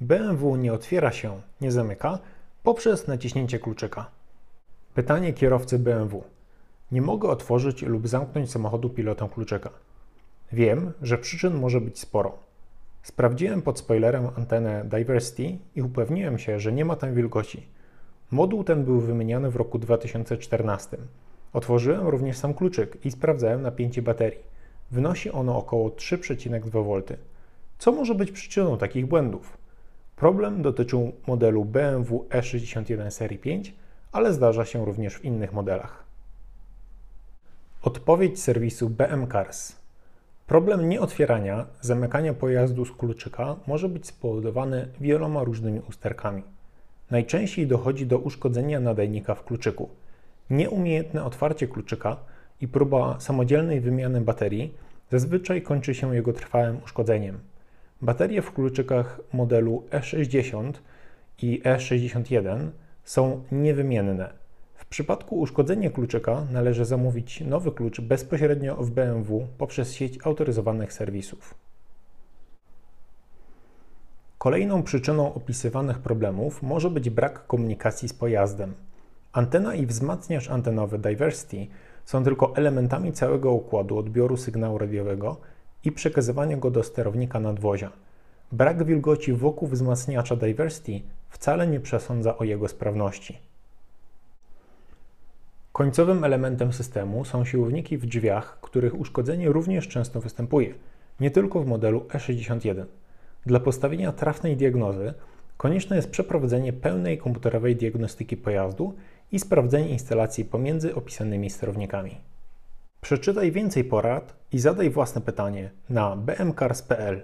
BMW nie otwiera się, nie zamyka poprzez naciśnięcie kluczyka. Pytanie kierowcy BMW. Nie mogę otworzyć lub zamknąć samochodu pilotem kluczyka. Wiem, że przyczyn może być sporo. Sprawdziłem pod spoilerem antenę Diversity i upewniłem się, że nie ma tam wilgoci. Moduł ten był wymieniany w roku 2014. Otworzyłem również sam kluczyk i sprawdzałem napięcie baterii. Wynosi ono około 3,2 V. Co może być przyczyną takich błędów? Problem dotyczył modelu BMW E61 serii 5, ale zdarza się również w innych modelach. Odpowiedź serwisu BM Cars. Problem nieotwierania, zamykania pojazdu z kluczyka może być spowodowany wieloma różnymi usterkami. Najczęściej dochodzi do uszkodzenia nadajnika w kluczyku. Nieumiejętne otwarcie kluczyka i próba samodzielnej wymiany baterii zazwyczaj kończy się jego trwałym uszkodzeniem. Baterie w kluczykach modelu E60 i E61 są niewymienne. W przypadku uszkodzenia kluczyka należy zamówić nowy klucz bezpośrednio w BMW poprzez sieć autoryzowanych serwisów. Kolejną przyczyną opisywanych problemów może być brak komunikacji z pojazdem. Antena i wzmacniacz antenowy Diversity są tylko elementami całego układu odbioru sygnału radiowego i przekazywania go do sterownika nadwozia. Brak wilgoci wokół wzmacniacza Diversity wcale nie przesądza o jego sprawności. Końcowym elementem systemu są siłowniki w drzwiach, których uszkodzenie również często występuje, nie tylko w modelu E61. Dla postawienia trafnej diagnozy konieczne jest przeprowadzenie pełnej komputerowej diagnostyki pojazdu i sprawdzenie instalacji pomiędzy opisanymi sterownikami. Przeczytaj więcej porad i zadaj własne pytanie na bmcars.pl.